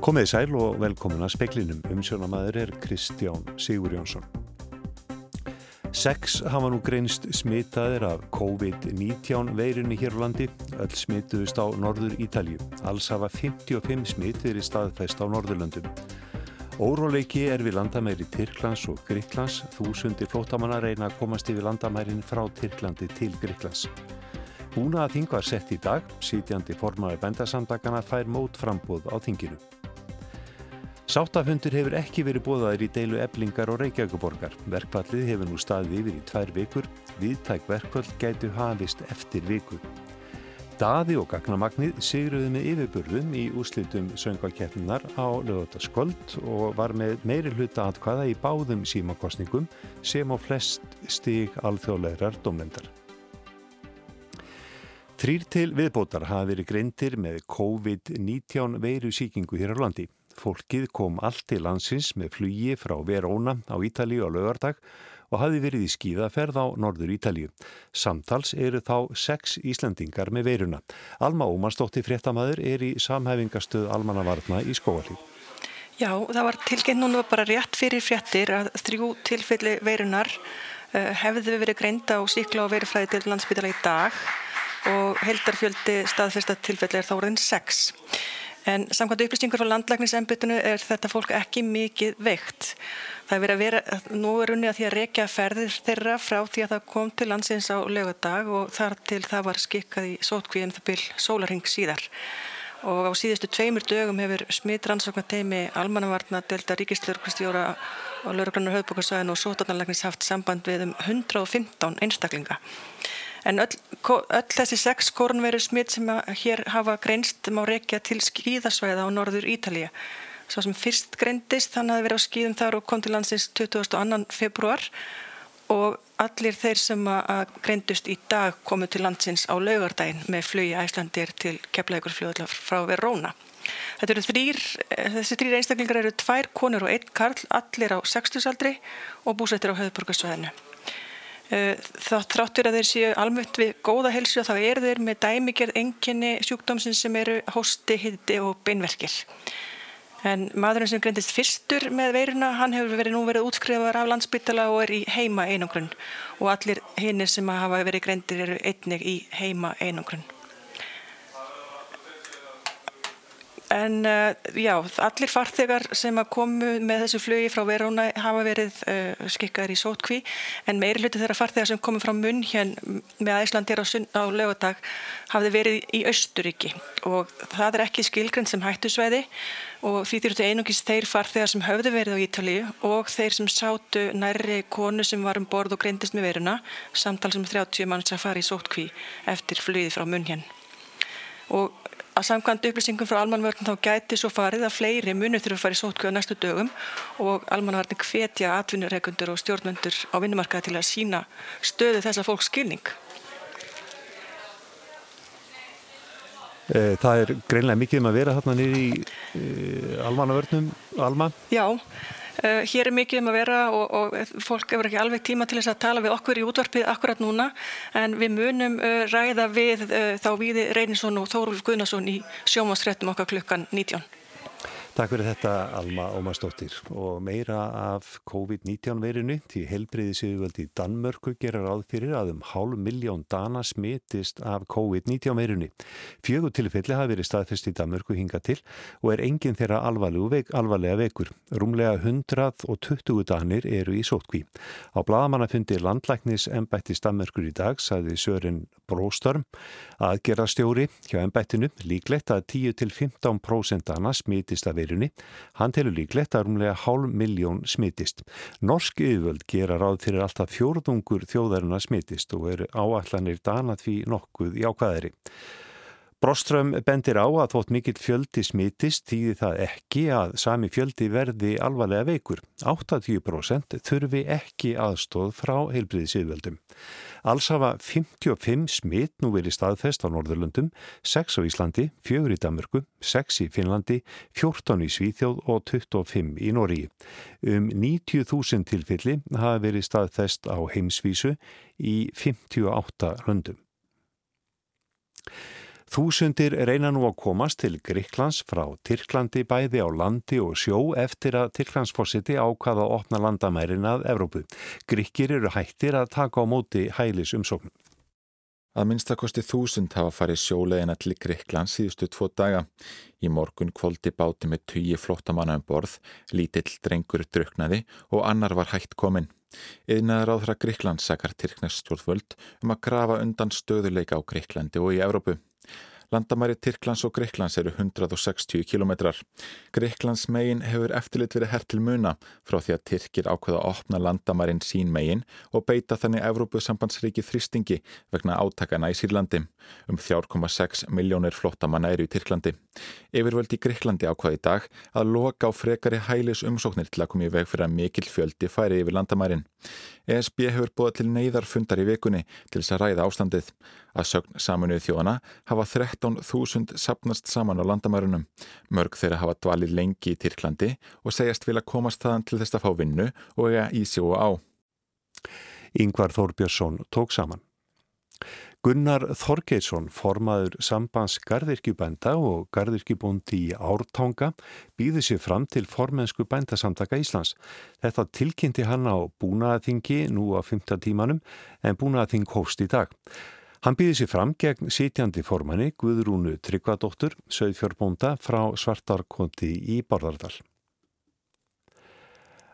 Komið í sæl og velkomin að speklinum. Umsjónamaður er Kristján Sigur Jónsson. Sex hafa nú greinst smitaðir af COVID-19 veirunni hér á landi. Öll smituðust á Norður Ítalju. Alls hafa 55 smitt verið staðfæst á Norðurlöndum. Óróleiki er við landamæri Tyrklands og Gríklands. Þúsundir flótamanna reyna að komast yfir landamærin frá Tyrklandi til Gríklands. Búna að þing var sett í dag. Sítjandi formaði bendasamdagana fær mót frambóð á þinginu. Sáttafundur hefur ekki verið bóðaðir í deilu eblingar og reykjaguborgar. Verkvallið hefur nú staðið yfir í tvær vikur. Viðtæk verkvall gætu hafist eftir viku. Daði og Gagnamagnið sigruði með yfirburðum í úslitum söngvakeppninar á lögataskvöld og var með meiri hluta atkvaða í báðum símakostningum sem á flest stig alþjóðlegar domlendar. Þrýr til viðbótar hafa verið greintir með COVID-19 veiru síkingu hér á landi. Fólkið kom allt til landsins með flugi frá Verona á Ítalíu á lögardag og hafi verið í skíðaferð á norður Ítalíu. Samtals eru þá sex Íslandingar með veiruna. Alma Ómarsdóttir fréttamaður er í samhæfingastöð Almannavarna í skóalíf. Já, það var tilkynnt núna bara rétt fyrir fréttir að þrjú tilfelli veirunar uh, hefðu verið greinda á síkla og veiruflæði til landsbytala í dag og heldarfjöldi staðfesta tilfelli er þá orðin sex. En samkvæmt upplýstingur frá landlækningsembitinu er þetta fólk ekki mikið veikt. Það er verið að vera, nú er unni að því að rekja ferðir þeirra frá því að það kom til landsins á lögadag og þar til það var skikkað í sótkvíðin það byl sólarhing síðar. Og á síðustu tveimur dögum hefur smittrannsóknateimi almannavarna delta ríkislörgustjóra og lauruglannar höfðbókarsvæðin og sótarnanlæknis haft samband við um 115 einstaklinga. En öll, öll þessi sex korunveru smitt sem hér hafa greinst má rekja til skíðasvæða á norður Ítalija. Svo sem fyrst greindist þannig að það verið á skíðum þar og kom til landsins 22. februar og allir þeir sem að greindust í dag komu til landsins á laugardaginn með flugi æslandir til keflaugurfljóðla frá Verona. Þetta eru þrýr, þessi þrýr einstaklingar eru tvær konur og einn karl, allir á 60 aldri og búsettir á höfðburgarsvæðinu. Eh, þá þráttur að þeir séu almennt við góða helsu þá eru þeir með dæmigerð enginni sjúkdómsinn sem eru hósti, hitti og beinverkir. En maðurinn sem greindist fyrstur með veiruna, hann hefur verið nú verið útskrifaður af landsbytala og er í heima einangrunn og allir hinnir sem hafa verið greindir eru einnig í heima einangrunn. En uh, já, allir farþegar sem að komu með þessu flugi frá Verona hafa verið uh, skikkaður í sótkví en meiri hluti þeirra farþegar sem komu frá munn hér með Æslandir á, á lögadag hafði verið í Östuríki og það er ekki skilgrend sem hættusveiði og því þurftu einungis þeir farþegar sem höfðu verið á Ítalíu og þeir sem sátu nærri konu sem var um borð og greindist með veruna samtal sem 30 manns að fara í sótkví eftir flugið frá munn hér. Og að samkvæmt upplýsingum frá almanvörnum þá gæti svo farið að fleiri munir þurfa að fara í sótkjöðu næstu dögum og almanvörnum hvetja atvinnureikundur og stjórnvöndur á vinnumarkaði til að sína stöðu þessa fólks skilning. Eh, það er greinlega mikið um að vera þarna niður í uh, almanvörnum, Alma? Já, Uh, hér er mikið um að vera og, og fólk hefur ekki alveg tíma til þess að tala við okkur í útvarpið akkurat núna en við munum uh, ræða við uh, þá Víði Reynisson og Þórulf Guðnason í sjómasréttum okkar klukkan 19. Takk fyrir þetta Alma Ómarsdóttir og meira af COVID-19 verinu til helbriði sigurvöldi Danmörku gerar áð fyrir að um hálf miljón dana smitist af COVID-19 verinu. Fjögur tilfelli hafi verið staðfest í Danmörku hinga til og er enginn þeirra veik, alvarlega vekur. Rúmlega 120 danir eru í sótkví. Á bladamannafundi landlæknis ennbættis Danmörkur í dag saði Sören Bróstorm að gera stjóri hjá ennbættinu líklegt að 10-15% dana smitist af veirunni. Hann telur líklegt að rúmlega hálf miljón smitist. Norsk yfirvöld gera ráð fyrir alltaf fjórðungur þjóðaruna smitist og eru áallanir dana því nokkuð í ákvæðari. Broström bendir á að þótt mikill fjöldi smitist týði það ekki að sami fjöldi verði alvarlega veikur. 80% þurfi ekki aðstóð frá heilbriðisíðveldum. Alls hafa 55 smitt nú verið staðfest á Norðurlundum, 6 á Íslandi, 4 í Danmörku, 6 í Finnlandi, 14 í Svíþjóð og 25 í Nóri. Um 90.000 tilfelli hafa verið staðfest á heimsvísu í 58 löndum. Þúsundir reyna nú að komast til Gríklands frá Tyrklandi bæði á landi og sjó eftir að Tyrklandsforsiti ákvaða að opna landamærin að Evrópu. Gríkir eru hættir að taka á móti hælis umsóknum. Að minnstakosti þúsund hafa farið sjóleðina til Gríkland síðustu tvo daga. Í morgun kvóldi báti með tugi flottamanna um borð, lítill drengur druknaði og annar var hægt kominn. Yðnaður áþra Gríkland sakar Tyrknest stjórnvöld um að grafa undan stöðuleika á Gríklandi og í Evrópu. Landamæri Tyrklands og Greiklands eru 160 kilometrar. Greiklands megin hefur eftirlit verið hert til muna frá því að Tyrkir ákveða að opna landamærin sín megin og beita þannig Evrópusambandsríki þrýstingi vegna átakana í Sýrlandi. Um 4,6 miljónir flottamanna eru í Tyrklandi. Yfirvöldi í Greiklandi ákvaði í dag að loka á frekari hælis umsóknir til að koma í veg fyrir að mikil fjöldi færi yfir landamærin. ESB hefur búið til neyðarfundar í vikunni til þess að ræða ástandið. Að sögn saminuð þjóðana hafa 13.000 sapnast saman á landamærunum. Mörg þeirra hafa dvalið lengi í Tyrklandi og segjast vilja komast þaðan til þess að fá vinnu og eiga í og á. Yngvar Þórbjörnsson tók saman. Gunnar Þorgeirsson, formaður sambans gardirkjubænda og gardirkjubúndi í Ártanga, býði sér fram til formensku bændasamtaka Íslands. Þetta tilkynnti hann á búnaðaþingi nú á 15 tímanum en búnaðaþing hóst í dag. Hann býði sér fram gegn sitjandi formanni Guðrúnu Tryggvadóttur, sögfjörbúnda frá Svartarkoti í Borðardal.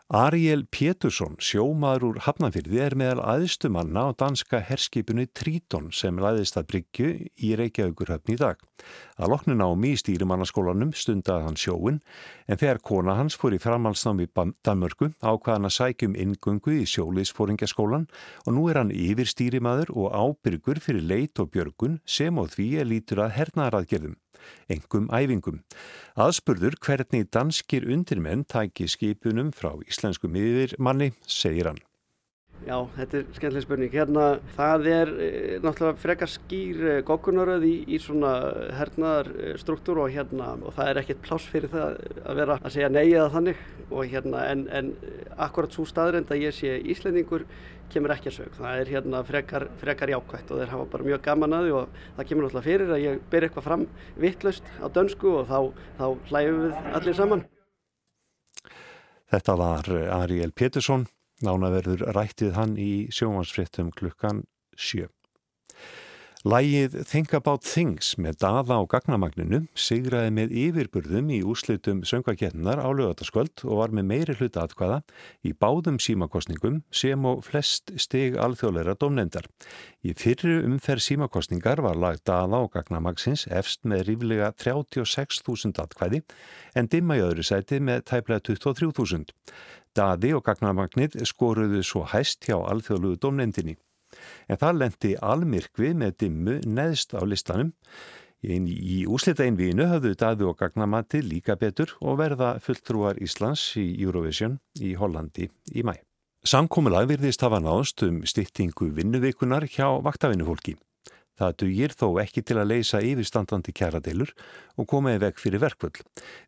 Ariel Pétursson, sjómaður úr Hafnafyrði, er meðal aðstumanna á danska herskipinu Tríton sem læðist að bryggju í Reykjavíkurhöfn í dag. Að loknun á mý stýrimannaskólanum stundaði hann sjóin en þegar kona hans fór í framhalsnámi í Danmörku ákvaðan að sækjum ingöngu í sjóliðsfóringaskólan og nú er hann yfir stýrimaður og ábyrgur fyrir leit og björgun sem og því er lítur að hernaðaraðgerðum engum æfingum. Aðspurður hvernig danskir undirmenn tæki skipunum frá íslensku miðurmanni, segir hann. Já, þetta er skemmtileg spurning. Hérna, það er e, náttúrulega frekar skýr e, goggunaröð í, í svona hernaðar e, struktúr og hérna, og það er ekkert pláss fyrir það að vera að segja nei eða þannig og hérna, en, en akkurat svo staðrind að ég sé íslendingur kemur ekki að sög. Það er hérna frekar, frekar jákvægt og þeir hafa bara mjög gaman að því og það kemur náttúrulega fyrir að ég ber eitthvað fram vittlust á dönsku og þá, þá hlæfum við allir saman. Þetta var Ariel Pétursson Nánaverður rættið hann í sjómansfrittum klukkan sjö. Lægið Think About Things með daða á gagnamagninu sigraði með yfirburðum í úslutum söngvakettnar á lögataskvöld og var með meiri hluta atkvaða í báðum símakostningum sem og flest stig alþjóðleira domnendar. Í fyrru umferð símakostningar var lag daða á gagnamagsins efst með ríflega 36.000 atkvæði en dimma í öðru sæti með tæplega 23.000. Daði og gagnamagnit skoruðu svo hæst hjá alþjóðluðu domnendinni. En það lendi almirkvi með dimmu neðst á listanum. Í, í úslita einvíinu höfðu Daði og gagnamati líka betur og verða fulltrúar Íslands í Eurovision í Hollandi í mæ. Samkómulag virðist hafa náðst um styrtingu vinnuveikunar hjá vaktavinnufólki. Það dugir þó ekki til að leysa yfirstandandi kjæradeilur og koma í veg fyrir verkvöld.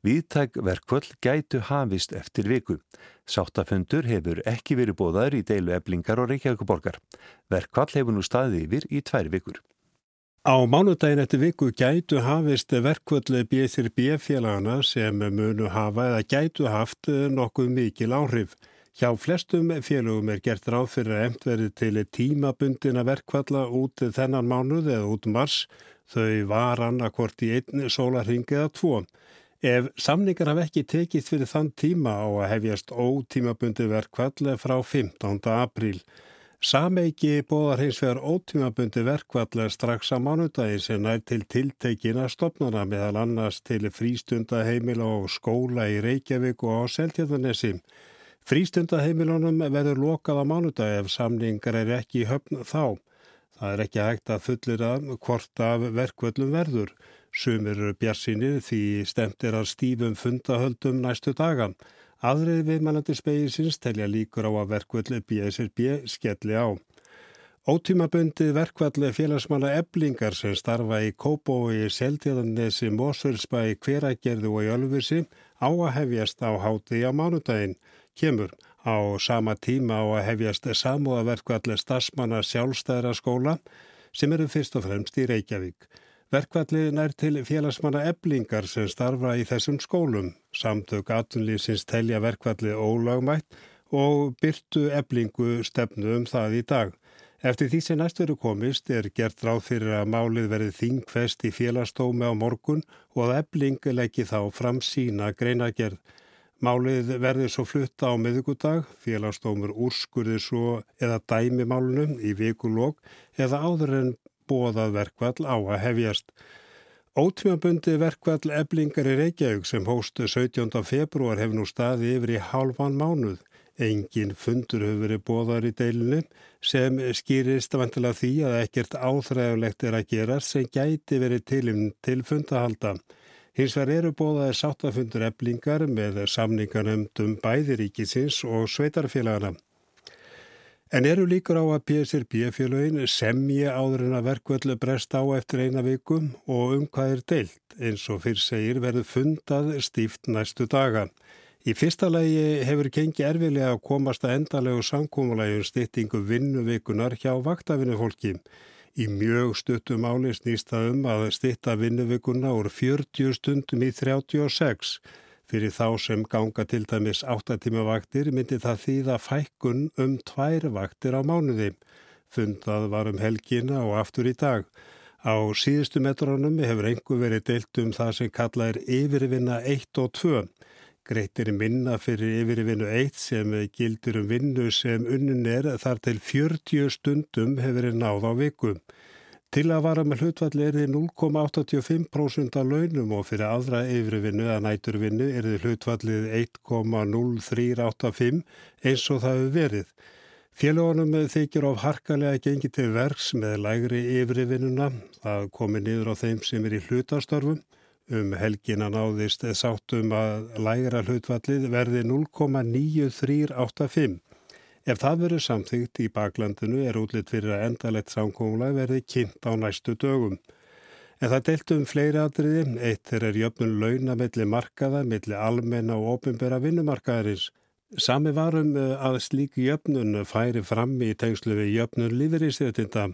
Viðtæk verkvöld gætu hafist eftir viku. Sáttafundur hefur ekki verið bóðaður í deilu eblingar og reykjaðuborgar. Verkvall hefur nú staðið yfir í tvær vikur. Á mánudagin eftir viku gætu hafist verkvöldu BSRB félagana sem munu hafa eða gætu haft nokkuð mikil áhrif. Hjá flestum félögum er gert ráð fyrir að emt verið til tímabundina verkvalla út þennan mánuð eða út mars. Þau var annarkort í einn sólarhing eða tvo. Ef samningar haf ekki tekist fyrir þann tíma á að hefjast ótímabundi verkvall frá 15. apríl. Sameiki bóðar hins vegar ótímabundi verkvall strax á mánudagi sem nær til tiltekina stopnana meðal annars til frístundaheimila og skóla í Reykjavík og á Seltjarnanessi. Frístundaheimilunum verður lokað á mánudag ef samningar er ekki höfn þá. Það er ekki hægt að fullir að hvort af verkvöldum verður. Sumir eru bjarsinir því stemt er að stífum fundahöldum næstu dagan. Aðrið viðmælandi spegisins telja líkur á að verkvöldu BSRB skelli á. Ótímabundi verkvalli félagsmanna eblingar sem starfa í Kópói, Seltjarnesi, Mósfjölsbæ, Hveragerðu og í Ölfusi á að hefjast á háti á mánudaginn kemur. Á sama tíma á að hefjast samúðaverku allir stafsmanna sjálfstæðra skóla sem eru fyrst og fremst í Reykjavík. Verkvallið nær til félagsmanna eblingar sem starfa í þessum skólum. Samtök atunlýfsins telja verkvallið ólagmætt og byrtu eblingu stefnu um það í dag. Eftir því sem næst veru komist er gert ráð fyrir að málið verið þingfest í félagstómi á morgun og að ebling leggi þá fram sína greinagerð. Málið verður svo flutta á meðugudag, félagstómur úrskurði svo eða dæmi málunum í vikulók eða áður en bóðað verkvall á að hefjast. Ótrímabundi verkvall eblingar í Reykjavík sem hóstu 17. februar hefur nú staði yfir í halvan mánuð. Engin fundur hefur verið bóðar í deilinu sem skýrist vantilega því að ekkert áþræðulegt er að gera sem gæti verið tilum til fundahalda. Hins vegar eru bóðaði sáttafundur eblingar með samningarnöndum bæðiríkisins og sveitarfélagana. En eru líkur á að PSRB-félagin semji áður en að verkvöldu brest á eftir eina vikum og um hvað er deilt eins og fyrr segir verður fundað stíft næstu daga. Í fyrsta lagi hefur gengið erfilega að komast að endalegu samkómulægjum styttingu vinnuvikunar hjá vaktavinnufólki. Í mjög stuttum áli snýst það um að stytta vinnuvikuna úr 40 stundum í 36 Fyrir þá sem ganga til dæmis 8 tíma vaktir myndi það þýða fækkun um tvær vaktir á mánuði. Fundað var um helgina og aftur í dag. Á síðustu metrónum hefur einhver verið deilt um það sem kalla er yfirvinna 1 og 2. Greitir minna fyrir yfirvinnu 1 sem gildir um vinnu sem unnin er þar til 40 stundum hefur verið náð á vikum. Til að vara með hlutvalli er þið 0,85% af launum og fyrir aðra yfirvinnu eða næturvinnu er þið hlutvallið 1,0385 eins og það hefur verið. Félagunum þykir of harkalega gengið til verks með lægri yfirvinnuna. Það komi niður á þeim sem er í hlutastörfum. Um helgina náðist sáttum að lægra hlutvallið verði 0,9385. Ef það verður samþygt í baklandinu er útlitt fyrir að endalett samkómulag verði kynnt á næstu dögum. En það deilt um fleiri atriði, eitt er jöfnun launa millir markaða, millir almenna og ofinbera vinnumarkaðarins. Sami varum eh, að slík jöfnun færi fram í tengslu við jöfnun lífeyrísréttinda.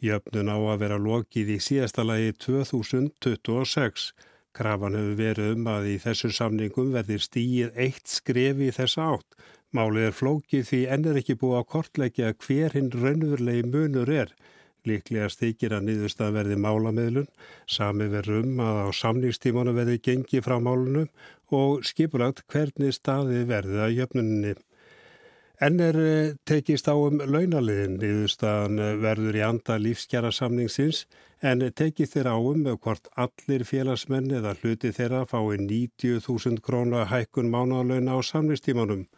Jöfnun á að vera lokið í síðasta lagi 2026. Krafan hefur verið um að í þessu samningum verðir stíið eitt skrefi í þessa átt. Málið er flókið því enn er ekki búið að kortleggja hver hinn raunverulegi munur er. Líklega stíkir að niðurstað verði málameðlun, sami verður um að á samningstímanu verði gengi frá málunum og skipulagt hvernig staði verði að jöfnunni. Enn er eh, tekist á um launaliðin, niðurstaðan eh, verður í anda lífskjara samningsins en tekið þeirra á um hvort allir félagsmenn eða hluti þeirra fái 90.000 krónar hækkun mánalauna á samningstímanum.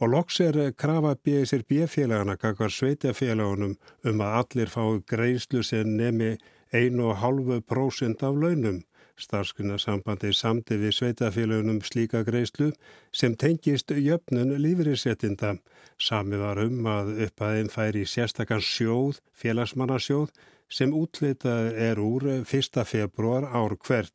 Og loks er krafa BSRB-félagana kakar sveitafélagunum um að allir fái greiðslu sem nemi 1,5% af launum. Starfskunarsambandi samti við sveitafélagunum slíka greiðslu sem tengist jöfnun lífriðsettinda. Sami var um að upp að einn færi sérstakann sjóð, félagsmannasjóð, sem útleitað er úr 1. februar ár hvert.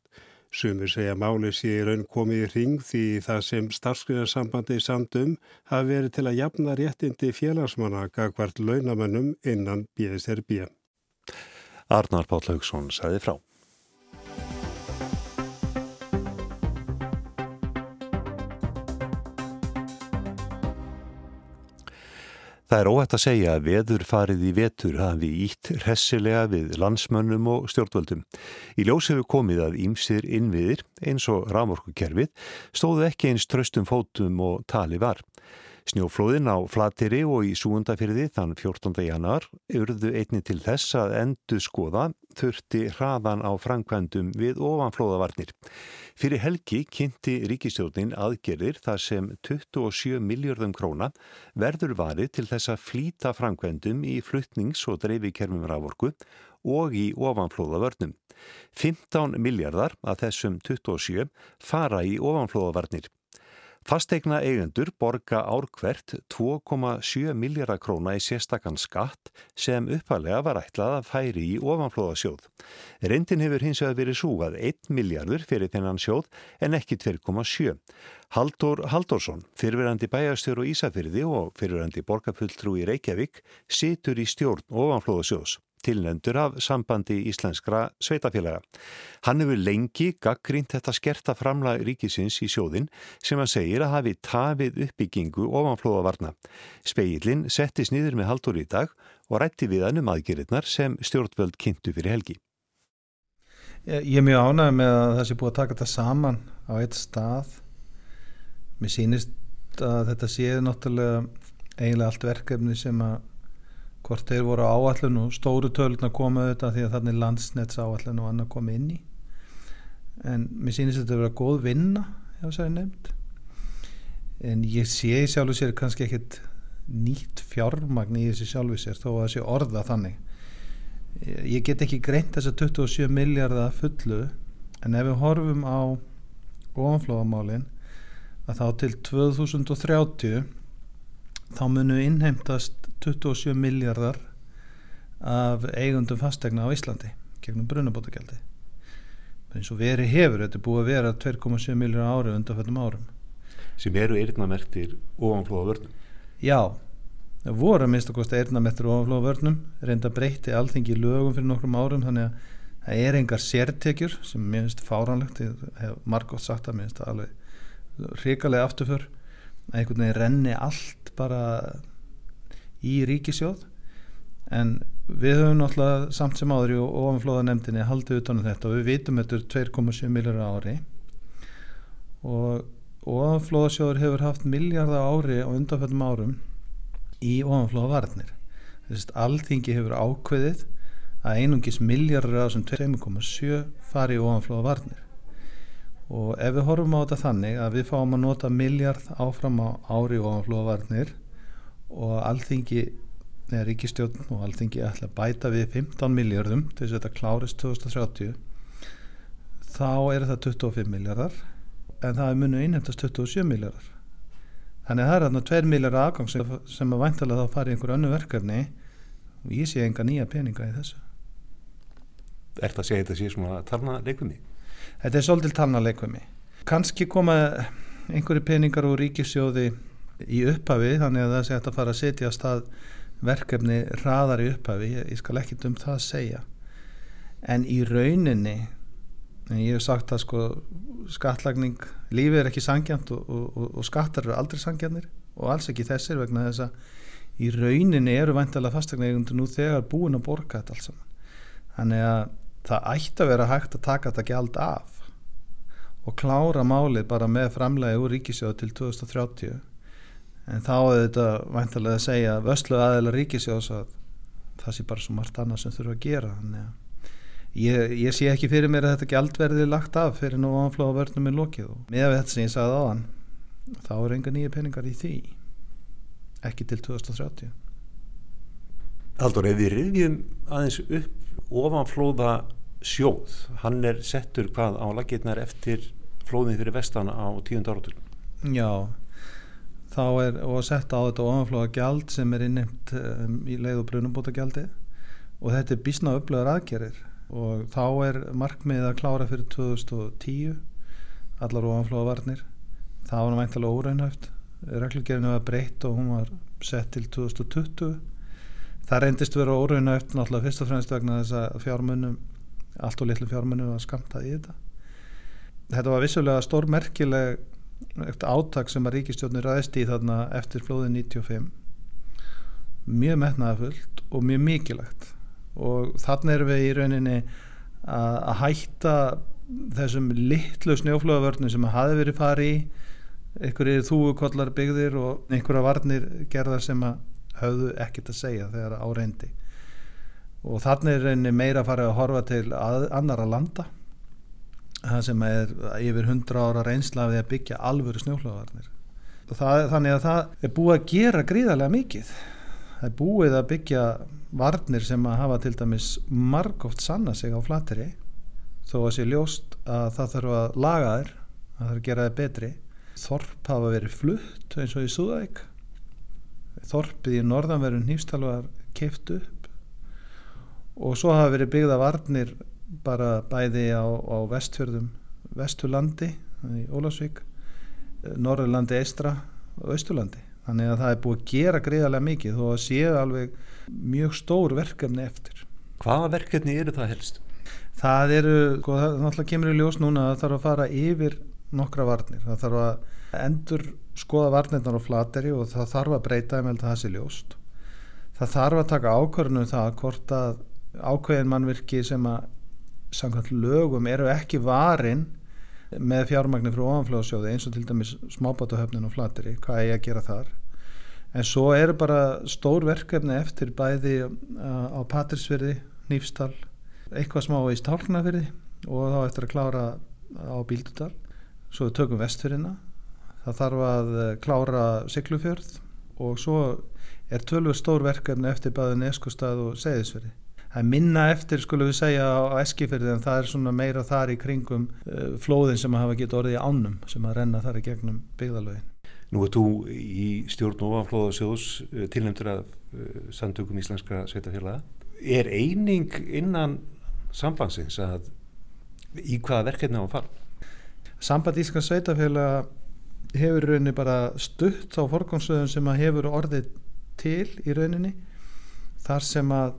Sumir segja máli sé í raun komið í ring því það sem starfskriðarsambandi samtum hafi verið til að jafna réttindi félagsmanna gagvart launamönnum innan BSRB. Arnar Páll Haugsson sæði frá. Það er óhætt að segja að veður farið í vetur hafi ítt hressilega við landsmönnum og stjórnvöldum. Í ljós hefur komið að ímsir innviðir eins og rámorkukerfið stóðu ekki eins tröstum fótum og tali var. Snjóflóðin á Flateri og í Súundafyrði þann 14. januar urðu einni til þess að endu skoða þurfti hraðan á framkvæmdum við ofanflóðavarnir. Fyrir helgi kynnti ríkistjórnin aðgerðir þar sem 27 miljardum króna verður varið til þess að flýta framkvæmdum í fluttnings- og dreifikerfum raforku og í ofanflóðavörnum. 15 miljardar af þessum 27 fara í ofanflóðavarnir. Fastegna eigendur borga árkvert 2,7 miljardar króna í sérstakann skatt sem uppalega var ætlað að færi í ofanflóðasjóð. Reyndin hefur hins vegar verið súað 1 miljardur fyrir þennan sjóð en ekki 2,7. Haldur Haldursson, fyrirverandi bæjarstjóru Ísafyrði og fyrirverandi borgarfulltrú í Reykjavík, situr í stjórn ofanflóðasjóðs. Tilnendur af sambandi íslenskra sveitafélaga. Hann hefur lengi gaggrínt þetta skerta framlag ríkisins í sjóðin sem hann segir að hafi tafið uppbyggingu ofanflóðavarna. Speillin settist nýður með haldur í dag og rætti við hann um aðgerinnar sem stjórnvöld kynntu fyrir helgi. Ég er mjög ánægð með að það sé búið að taka þetta saman á eitt stað. Mér sýnist að þetta séð náttúrulega eiginlega allt verkefni sem að hvort þeir voru áallun og stóru tölun að koma auðvitað því að þannig landsnets áallun og annað koma inn í. En mér sýnist þetta að vera góð vinna, já það er nefnd. En ég sé sjálf og sér kannski ekkit nýtt fjármagn í þessi sjálfu sér þó að það sé orða þannig ég get ekki greint þess að 27 miljardar fullu en ef við horfum á ofanflóðamálin að þá til 2030 þá munu innheimtast 27 miljardar af eigundum fastegna á Íslandi gegnum brunabótagjaldi. Eins og veri hefur, þetta er búið að vera 2,7 miljardar ári undanfættum árum. Sem eru eirnamertir ofanflóðavörnum Já það voru að minnst að kosta eirnamettur oflóðvörnum reynda breytti allþingi lögum fyrir nokkrum árum þannig að það er engar sértekjur sem mér finnst fáranlegt ég hef margótt sagt að mér finnst það alveg hrikalega afturför að einhvern veginn renni allt bara í ríkisjóð en við höfum náttúrulega samt sem áður í ofanflóðanemdini haldið utanum þetta og við vitum þetta er 2,7 miljóra ári. Og ofanflóðasjóður hefur haft miljardar ári á undanfjöldum árum í ofanflóða varnir þess að allþingi hefur ákveðið að einungis miljardur af þessum 2,7 fari í ofanflóða varnir og ef við horfum á þetta þannig að við fáum að nota miljard áfram á ári ofanflóða varnir og allþingi eða ríkistjórn og allþingi ætla að bæta við 15 miljardum til þess að þetta klárist 2030 þá er það 25 miljardar en það er munu innhemtast 27 miljardar Þannig að það er þarna 2 miljar aðgang sem, sem að væntalega þá fari einhver önnu verkefni og ég sé enga nýja peninga í þessu. Er það að segja þetta sé svona talna leikvimi? Þetta er svolítil talna leikvimi. Kanski koma einhverju peningar úr ríkisjóði í upphafi þannig að það sé að fara að setja að stað verkefni raðar í upphafi. Ég, ég skal ekki um það að segja. En í rauninni en ég hef sagt að sko skattlagning, lífið er ekki sangjant og, og, og skattar eru aldrei sangjantnir og alls ekki þessir vegna þess að í rauninni eru vantilega fastegna eigundur nú þegar búin að borga þetta alls þannig að það ætti að vera hægt að taka þetta gjald af og klára málið bara með framlega úr ríkisjóðu til 2030 en þá er þetta vantilega að segja vöslu aðeila ríkisjóðs að það sé bara svo margt annað sem þurfa að gera. Þannig að Ég, ég sé ekki fyrir mér að þetta gæld verði lagt af fyrir nú áflóða vörnum í lokið. Og með þetta sem ég sagði á hann þá er enga nýja peningar í því. Ekki til 2030 Haldur, ef við rifjum aðeins upp ofanflóða sjóð hann er settur hvað á laginnar eftir flóðin fyrir vestan á tíund áratur Já þá er og sett á þetta ofanflóða gæld sem er innimt um, í leið og brunubóta gældi og þetta er bísna upplöðar aðgerir og þá er markmið að klára fyrir 2010 allar ofanflóðavarnir. Það var mæntilega óraunhæft. Reglugerinu var breytt og hún var sett til 2020 það reyndist vera óraunhæft náttúrulega fyrst og fremst vegna þess að fjármunum allt og litlu fjármunum var skamtað í þetta. Þetta var vissulega stórmerkileg áttak sem að ríkistjónir ræðist í þarna eftir flóðin 95 mjög metnaðafullt og mjög mikilagt og þannig erum við í rauninni að, hætta þessum litlu snjóflöðavörnum sem hafi verið farið í. Einhverjir þúukollar byggðir og einhverja varnir gerðar sem að hafðu ekkert að segja þegar áreyndi og þannig er rauninni meira að fara að horfa til að, annara landa það sem er yfir hundra ára reynslaði að byggja alvöru snjóflöðavarnir þannig að það er búið að gera gríðarlega mikið. Það er búið að byggja varnir sem að hafa til dæmis margóft sanna sig á flateri þó að sé ljóst að það þarf að laga þér að það þarf að gera þér betri. Þorp hafa verið flutt eins og í Súðæk Þorpið í norðanverðun nýfstalvar keift upp. Og svo hafa verið byggða varnir bara bæði á, á vestfjörðum vesturlandi í Ólasvík Norðurlandi eistra og Östurlandi þannig að það er búið að gera greiðarlega mikið að séu alveg mjög stór verkefni eftir Hvaða verkefni eru það helst? Það eru, sko, það náttúrulega kemur í ljós núna að það þarf að fara yfir nokkra varnir. Það þarf að endur skoða varnirnar á flateri og það þarf að breyta um held að það sé ljóst. Það þarf að taka ákvörnum það hvort að ákveðin mannvirki sem að samkvæmt lögum eru ekki varin með fjármagnir frá ofanflóðsjóði eins og til dæmis smábátahöfnin og flateri, hvað er ég að gera þar. En svo eru bara stór verkefni eftir bæði á Patrísverði, Nýfstal eitthvað smá í Stálknafyrði og þá eftir að klára á Bíldudal. Svo við tökum vestfyrina það þarf að eh, klára Siglufjörð og svo er tölvur stór verkefni eftir bæði Neskustad og Seyðisfyrði það er minna eftir skulum við segja á Eskifyrði en það er svona meira þar í kringum uh, flóðin sem að hafa gett orðið í ánum sem að renna þar í gegnum byggðalögin Nú er þú í stjórn ofanflóðasjóðs eh, tilnæmtur af uh, samtökum íslenskra sveitafélaga er eining innan sambandsins að í hvaða verkefni á að fara? Samband Íslandska sveitafélaga hefur rauninni bara stutt á forgámsöðun sem að hefur orðið til í rauninni þar sem að,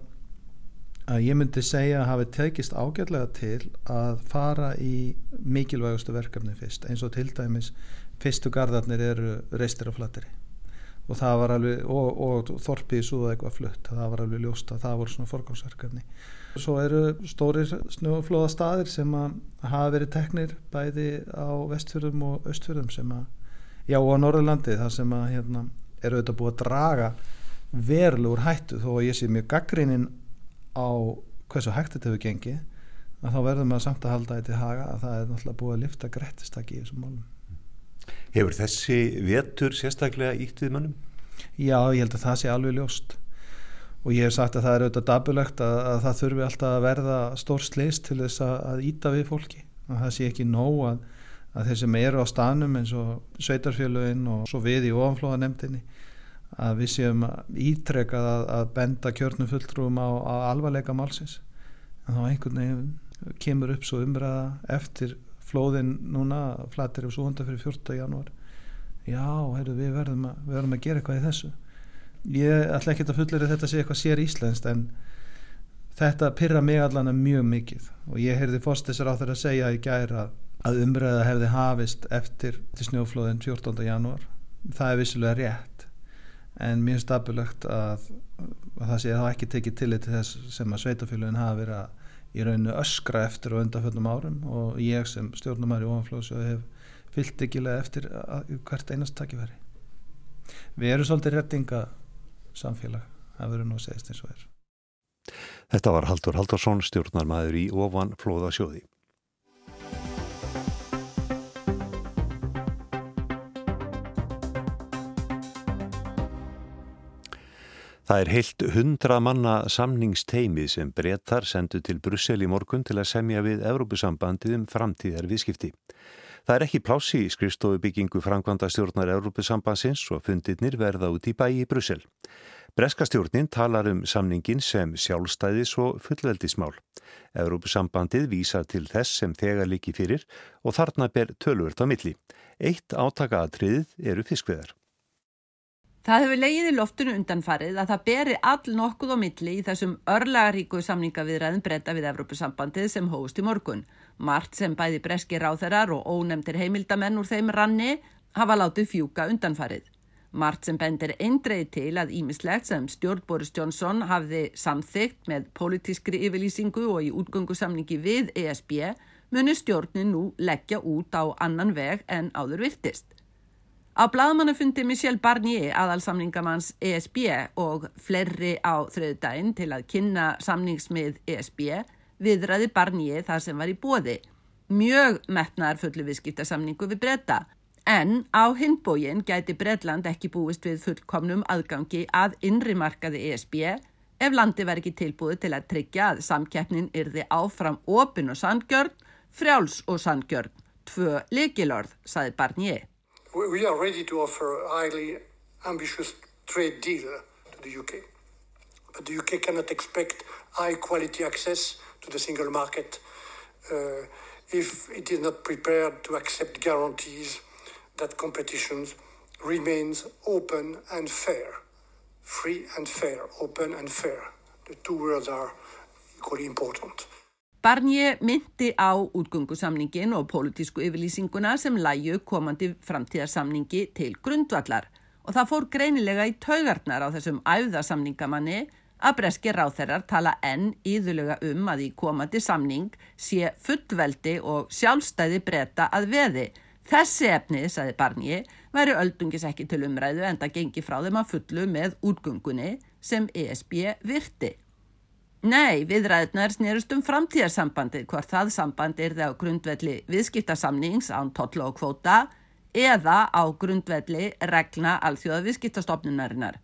að ég myndi segja að hafi tekist ágjörlega til að fara í mikilvægustu verkefni fyrst eins og til dæmis fyrstu gardarnir eru reistir á flatteri og það var alveg og, og Þorpið súða eitthvað flutt það var alveg ljóst að það voru svona forgámsverkefni svo eru stórir snjóflóða staðir sem að hafa verið teknir bæði á vestfjörðum og östfjörðum sem að já og á Norðurlandi það sem að hérna, eru auðvitað búið að draga verulegur hættu þó að ég sé mjög gaggrínin á hversu hægt þetta hefur gengið að þá verðum við að samt að halda þetta í haga að það er náttúrulega búið að lifta grættistak í þessum málum. Hefur þessi vetur sérstaklega ítt við mannum? Já, ég held að það sé alveg ljóst. Og ég hef sagt að það er auðvitað dabulegt að, að það þurfi alltaf að verða stór sleist til þess að, að íta við fólki. Og það sé ekki nóg að, að þeir sem eru á stanum eins og sveitarfélögin og svo við í ofanflóðanemdini að við séum ítrekað að benda kjörnum fulltrúum á, á alvarleika málsins en þá einhvern veginn kemur upp svo umræða eftir flóðin núna flatir og svo hundar fyrir 14. janúar já, heyrðu, við, verðum að, við verðum að gera eitthvað í þessu ég ætla ekki að fullera þetta sé eitthvað sér íslenskt en þetta pyrra mig allan mjög mikið og ég heyrði fórstisar á þeirra að segja í gæra að umræða hefði hafist eftir snjóflóðin 14. janúar það er vissilega rétt en mjög stabilegt að, að það sé að það ekki tekið tillit til þess sem að sveitafélagin hafa verið að í rauninu öskra eftir og undanfjöldum árum og ég sem stjórnumæri og ofanflóðsjóði hef fyllt ekkilega eftir hvert einast takkifæri. Við erum svolítið réttinga samfélag, það verður nú að segja eins og er. Þetta var Haldur Haldursson, stjórnarmæður í ofanflóðasjóði. Það er heilt hundra manna samningsteimi sem brettar sendu til Brussel í morgun til að semja við Európusambandið um framtíðar viðskipti. Það er ekki plási í skrifstofubyggingu Frankvanda stjórnar Európusambandsins og fundirnir verða út í bæi í Brussel. Breska stjórnin talar um samningin sem sjálfstæðis og fullveldismál. Európusambandið vísar til þess sem þegar líki fyrir og þarna ber tölvört á milli. Eitt átakaðatriðið eru fiskveðar. Það hefur leiðið í loftinu undanfarið að það beri all nokkuð á milli í þessum örlagaríku samningaviðræðin breyta við Evrópusambandið sem hóst í morgun. Mart sem bæði breski ráþerar og ónemtir heimildamenn úr þeim ranni hafa látið fjúka undanfarið. Mart sem bendir eindreið til að ímislegt sem stjórn Boris Johnson hafði samþygt með politískri yfirlýsingu og í útgöngusamningi við ESB muni stjórnin nú leggja út á annan veg en áður virtist. Á bladmannafundi Michel Barnier aðalsamningamanns ESB og flerri á þriðdægin til að kynna samningsmið ESB viðræði Barnier þar sem var í bóði. Mjög metnar fullu viðskiptasamningu við breyta en á hinbógin gæti Breitland ekki búist við fullkomnum aðgangi að innrimarkaði ESB ef landi verði ekki tilbúið til að tryggja að samkeppnin yrði áfram opin og sandgjörn, frjáls og sandgjörn. Tvö likilorð, saði Barnier. We are ready to offer a highly ambitious trade deal to the UK. But the UK cannot expect high quality access to the single market uh, if it is not prepared to accept guarantees that competition remains open and fair. Free and fair, open and fair. The two words are equally important. Barnier myndi á útgöngusamningin og pólitísku yfirlýsinguna sem læju komandi framtíðarsamningi til grundvallar og það fór greinilega í taugarnar á þessum æfðasamningamanni að breski ráþeirar tala enn íðulega um að í komandi samning sé fullveldi og sjálfstæði breyta að veði. Þessi efni, saði Barnier, væri öldungis ekki til umræðu en það gengi frá þeim að fullu með útgöngunni sem ESB virti. Nei, viðræðnar snerust um framtíðarsambandi hvort það sambandi er það á grundvelli viðskiptasamnings án totla og kvóta eða á grundvelli regna alþjóða viðskiptastofnunarinnar.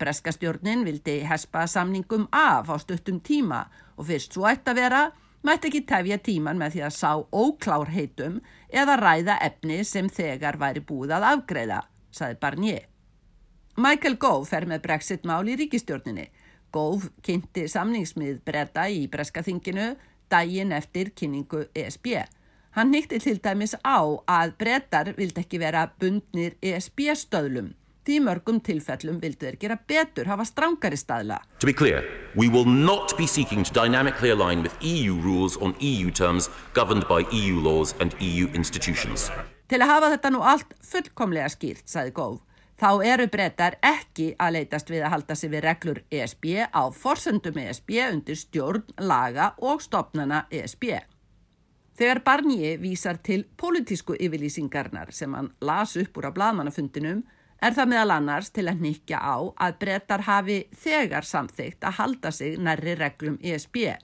Breskastjórnin vildi hespa samningum af á stuttum tíma og fyrst svo ætti að vera mætti ekki tefja tíman með því að sá óklárheitum eða ræða efni sem þegar væri búið að afgreða, saði Barnier. Michael Gove fer með Brexit mál í ríkistjórninni Gove kynnti samningsmið breyta í breskaþinginu daginn eftir kynningu ESB. Hann nýtti til dæmis á að breytar vild ekki vera bundnir ESB-stöðlum. Því mörgum tilfellum vildu þeir gera betur, hafa strángari staðla. To be clear, we will not be seeking to dynamically align with EU rules on EU terms governed by EU laws and EU institutions. Til að hafa þetta nú allt fullkomlega skýrt, sagði Góð, þá eru breytar ekki að leytast við að halda sig við reglur ESB á forsendum ESB undir stjórn, laga og stopnana ESB. Þegar Barnier vísar til politísku yfirlýsingarnar sem hann las upp úr að bladmannafundinum er það meðal annars til að nýkja á að breytar hafi þegar samþygt að halda sig nærri reglum ESB.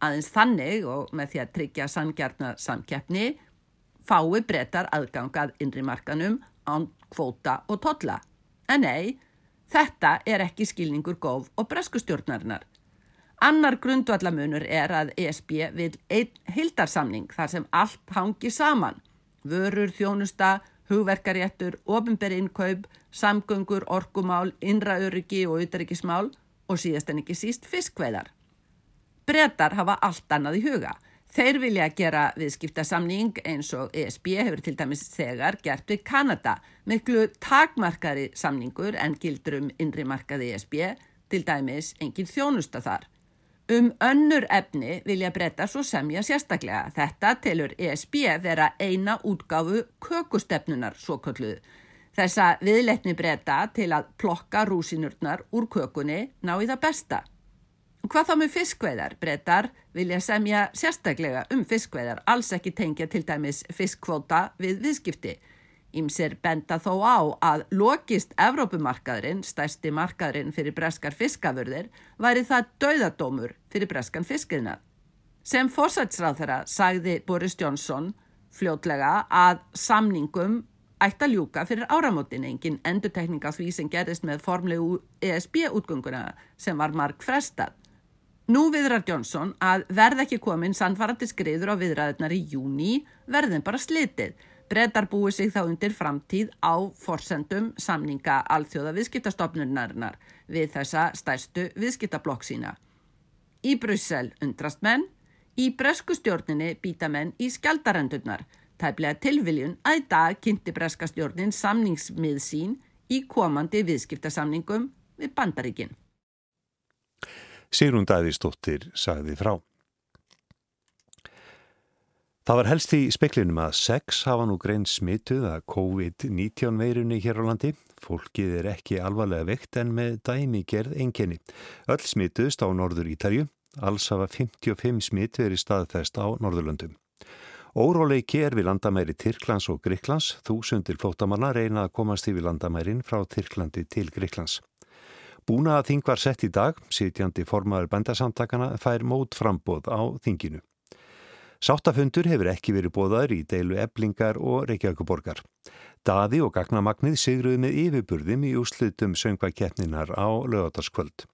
Aðeins þannig og með því að tryggja sangjarnar samkeppni fái breytar aðgangað innri markanum án kvóta og totla. En nei, þetta er ekki skilningur góf og breskustjórnarinnar. Annar grundvallamunur er að ESB vil einn hildarsamning þar sem allt hangi saman. Vörur, þjónusta, hugverkaréttur, ofinberi innkaup, samgöngur, orkumál, innraöryggi og ytterryggismál og síðast en ekki síst fiskveidar. Bretar hafa allt annað í huga. Þeir vilja gera viðskiptasamning eins og ESB hefur til dæmis þegar gert við Kanada miklu takmarkari samningur en gildur um innri markaði ESB, til dæmis engin þjónusta þar. Um önnur efni vilja breyta svo semja sérstaklega. Þetta telur ESB vera eina útgáfu kökustefnunar svo kolluð. Þessa viðletni breyta til að plokka rúsinurnar úr kökunni ná í það besta. Hvað þá með fiskveðar? Brettar vilja semja sérstaklega um fiskveðar, alls ekki tengja til dæmis fiskkvóta við viðskipti. Ímser benda þó á að lokist Evrópumarkaðurinn, stærsti markaðurinn fyrir breskar fiskafurðir, væri það dauðadómur fyrir breskan fiskiðnað. Sem fórsætsráð þeirra sagði Boris Johnson fljótlega að samningum ætti að ljúka fyrir áramótin engin endutekninga því sem gerist með formlegu ESB-útgönguna sem var mark frestað. Nú viðrar Johnson að verð ekki komin sannfarandi skriður á viðræðunar í júni verðin bara slitið. Brettar búið sig þá undir framtíð á forsendum samninga alþjóða viðskiptastofnunarinnar við þessa stærstu viðskiptablokk sína. Í Brussel undrast menn, í bresku stjórninni býta menn í skjaldarendurnar. Tæplega tilviljun að í dag kynnti breska stjórnin samningsmið sín í komandi viðskiptasamningum við bandaríkinn. Sigrun Dæðistóttir sagði frá. Það var helst í speklinum að sex hafa nú grein smituð að COVID-19 veirunni hér á landi. Fólkið er ekki alvarlega vekt en með dæmi gerð enginni. Öll smituðst á norður Ítalju. Alls hafa 55 smit verið staðfest á Norðurlöndum. Óróleiki er við landamæri Tyrklands og Gríklands. Þúsundir flótamanna reyna að komast yfir landamærin frá Tyrklandi til Gríklands. Búna að þing var sett í dag, sitjandi formaður bændasamtakana fær mót frambóð á þinginu. Sáttafundur hefur ekki verið bóðaður í deilu eblingar og Reykjavíkuborgar. Daði og gagnamagnið sigruði með yfirburðum í úslutum söngvakeppninar á lögataskvöld.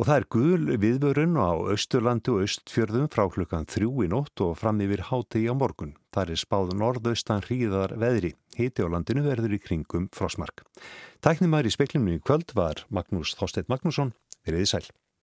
Og það er gul viðvörun á Östurlandi og Östfjörðum frá klukkan þrjú í nótt og fram yfir háti á morgun. Það er spáð norðaustan hríðar veðri. Hiti á landinu verður í kringum frosmark. Tæknumar í speklimnu í kvöld var Magnús Þorstedt Magnússon. Verðið sæl.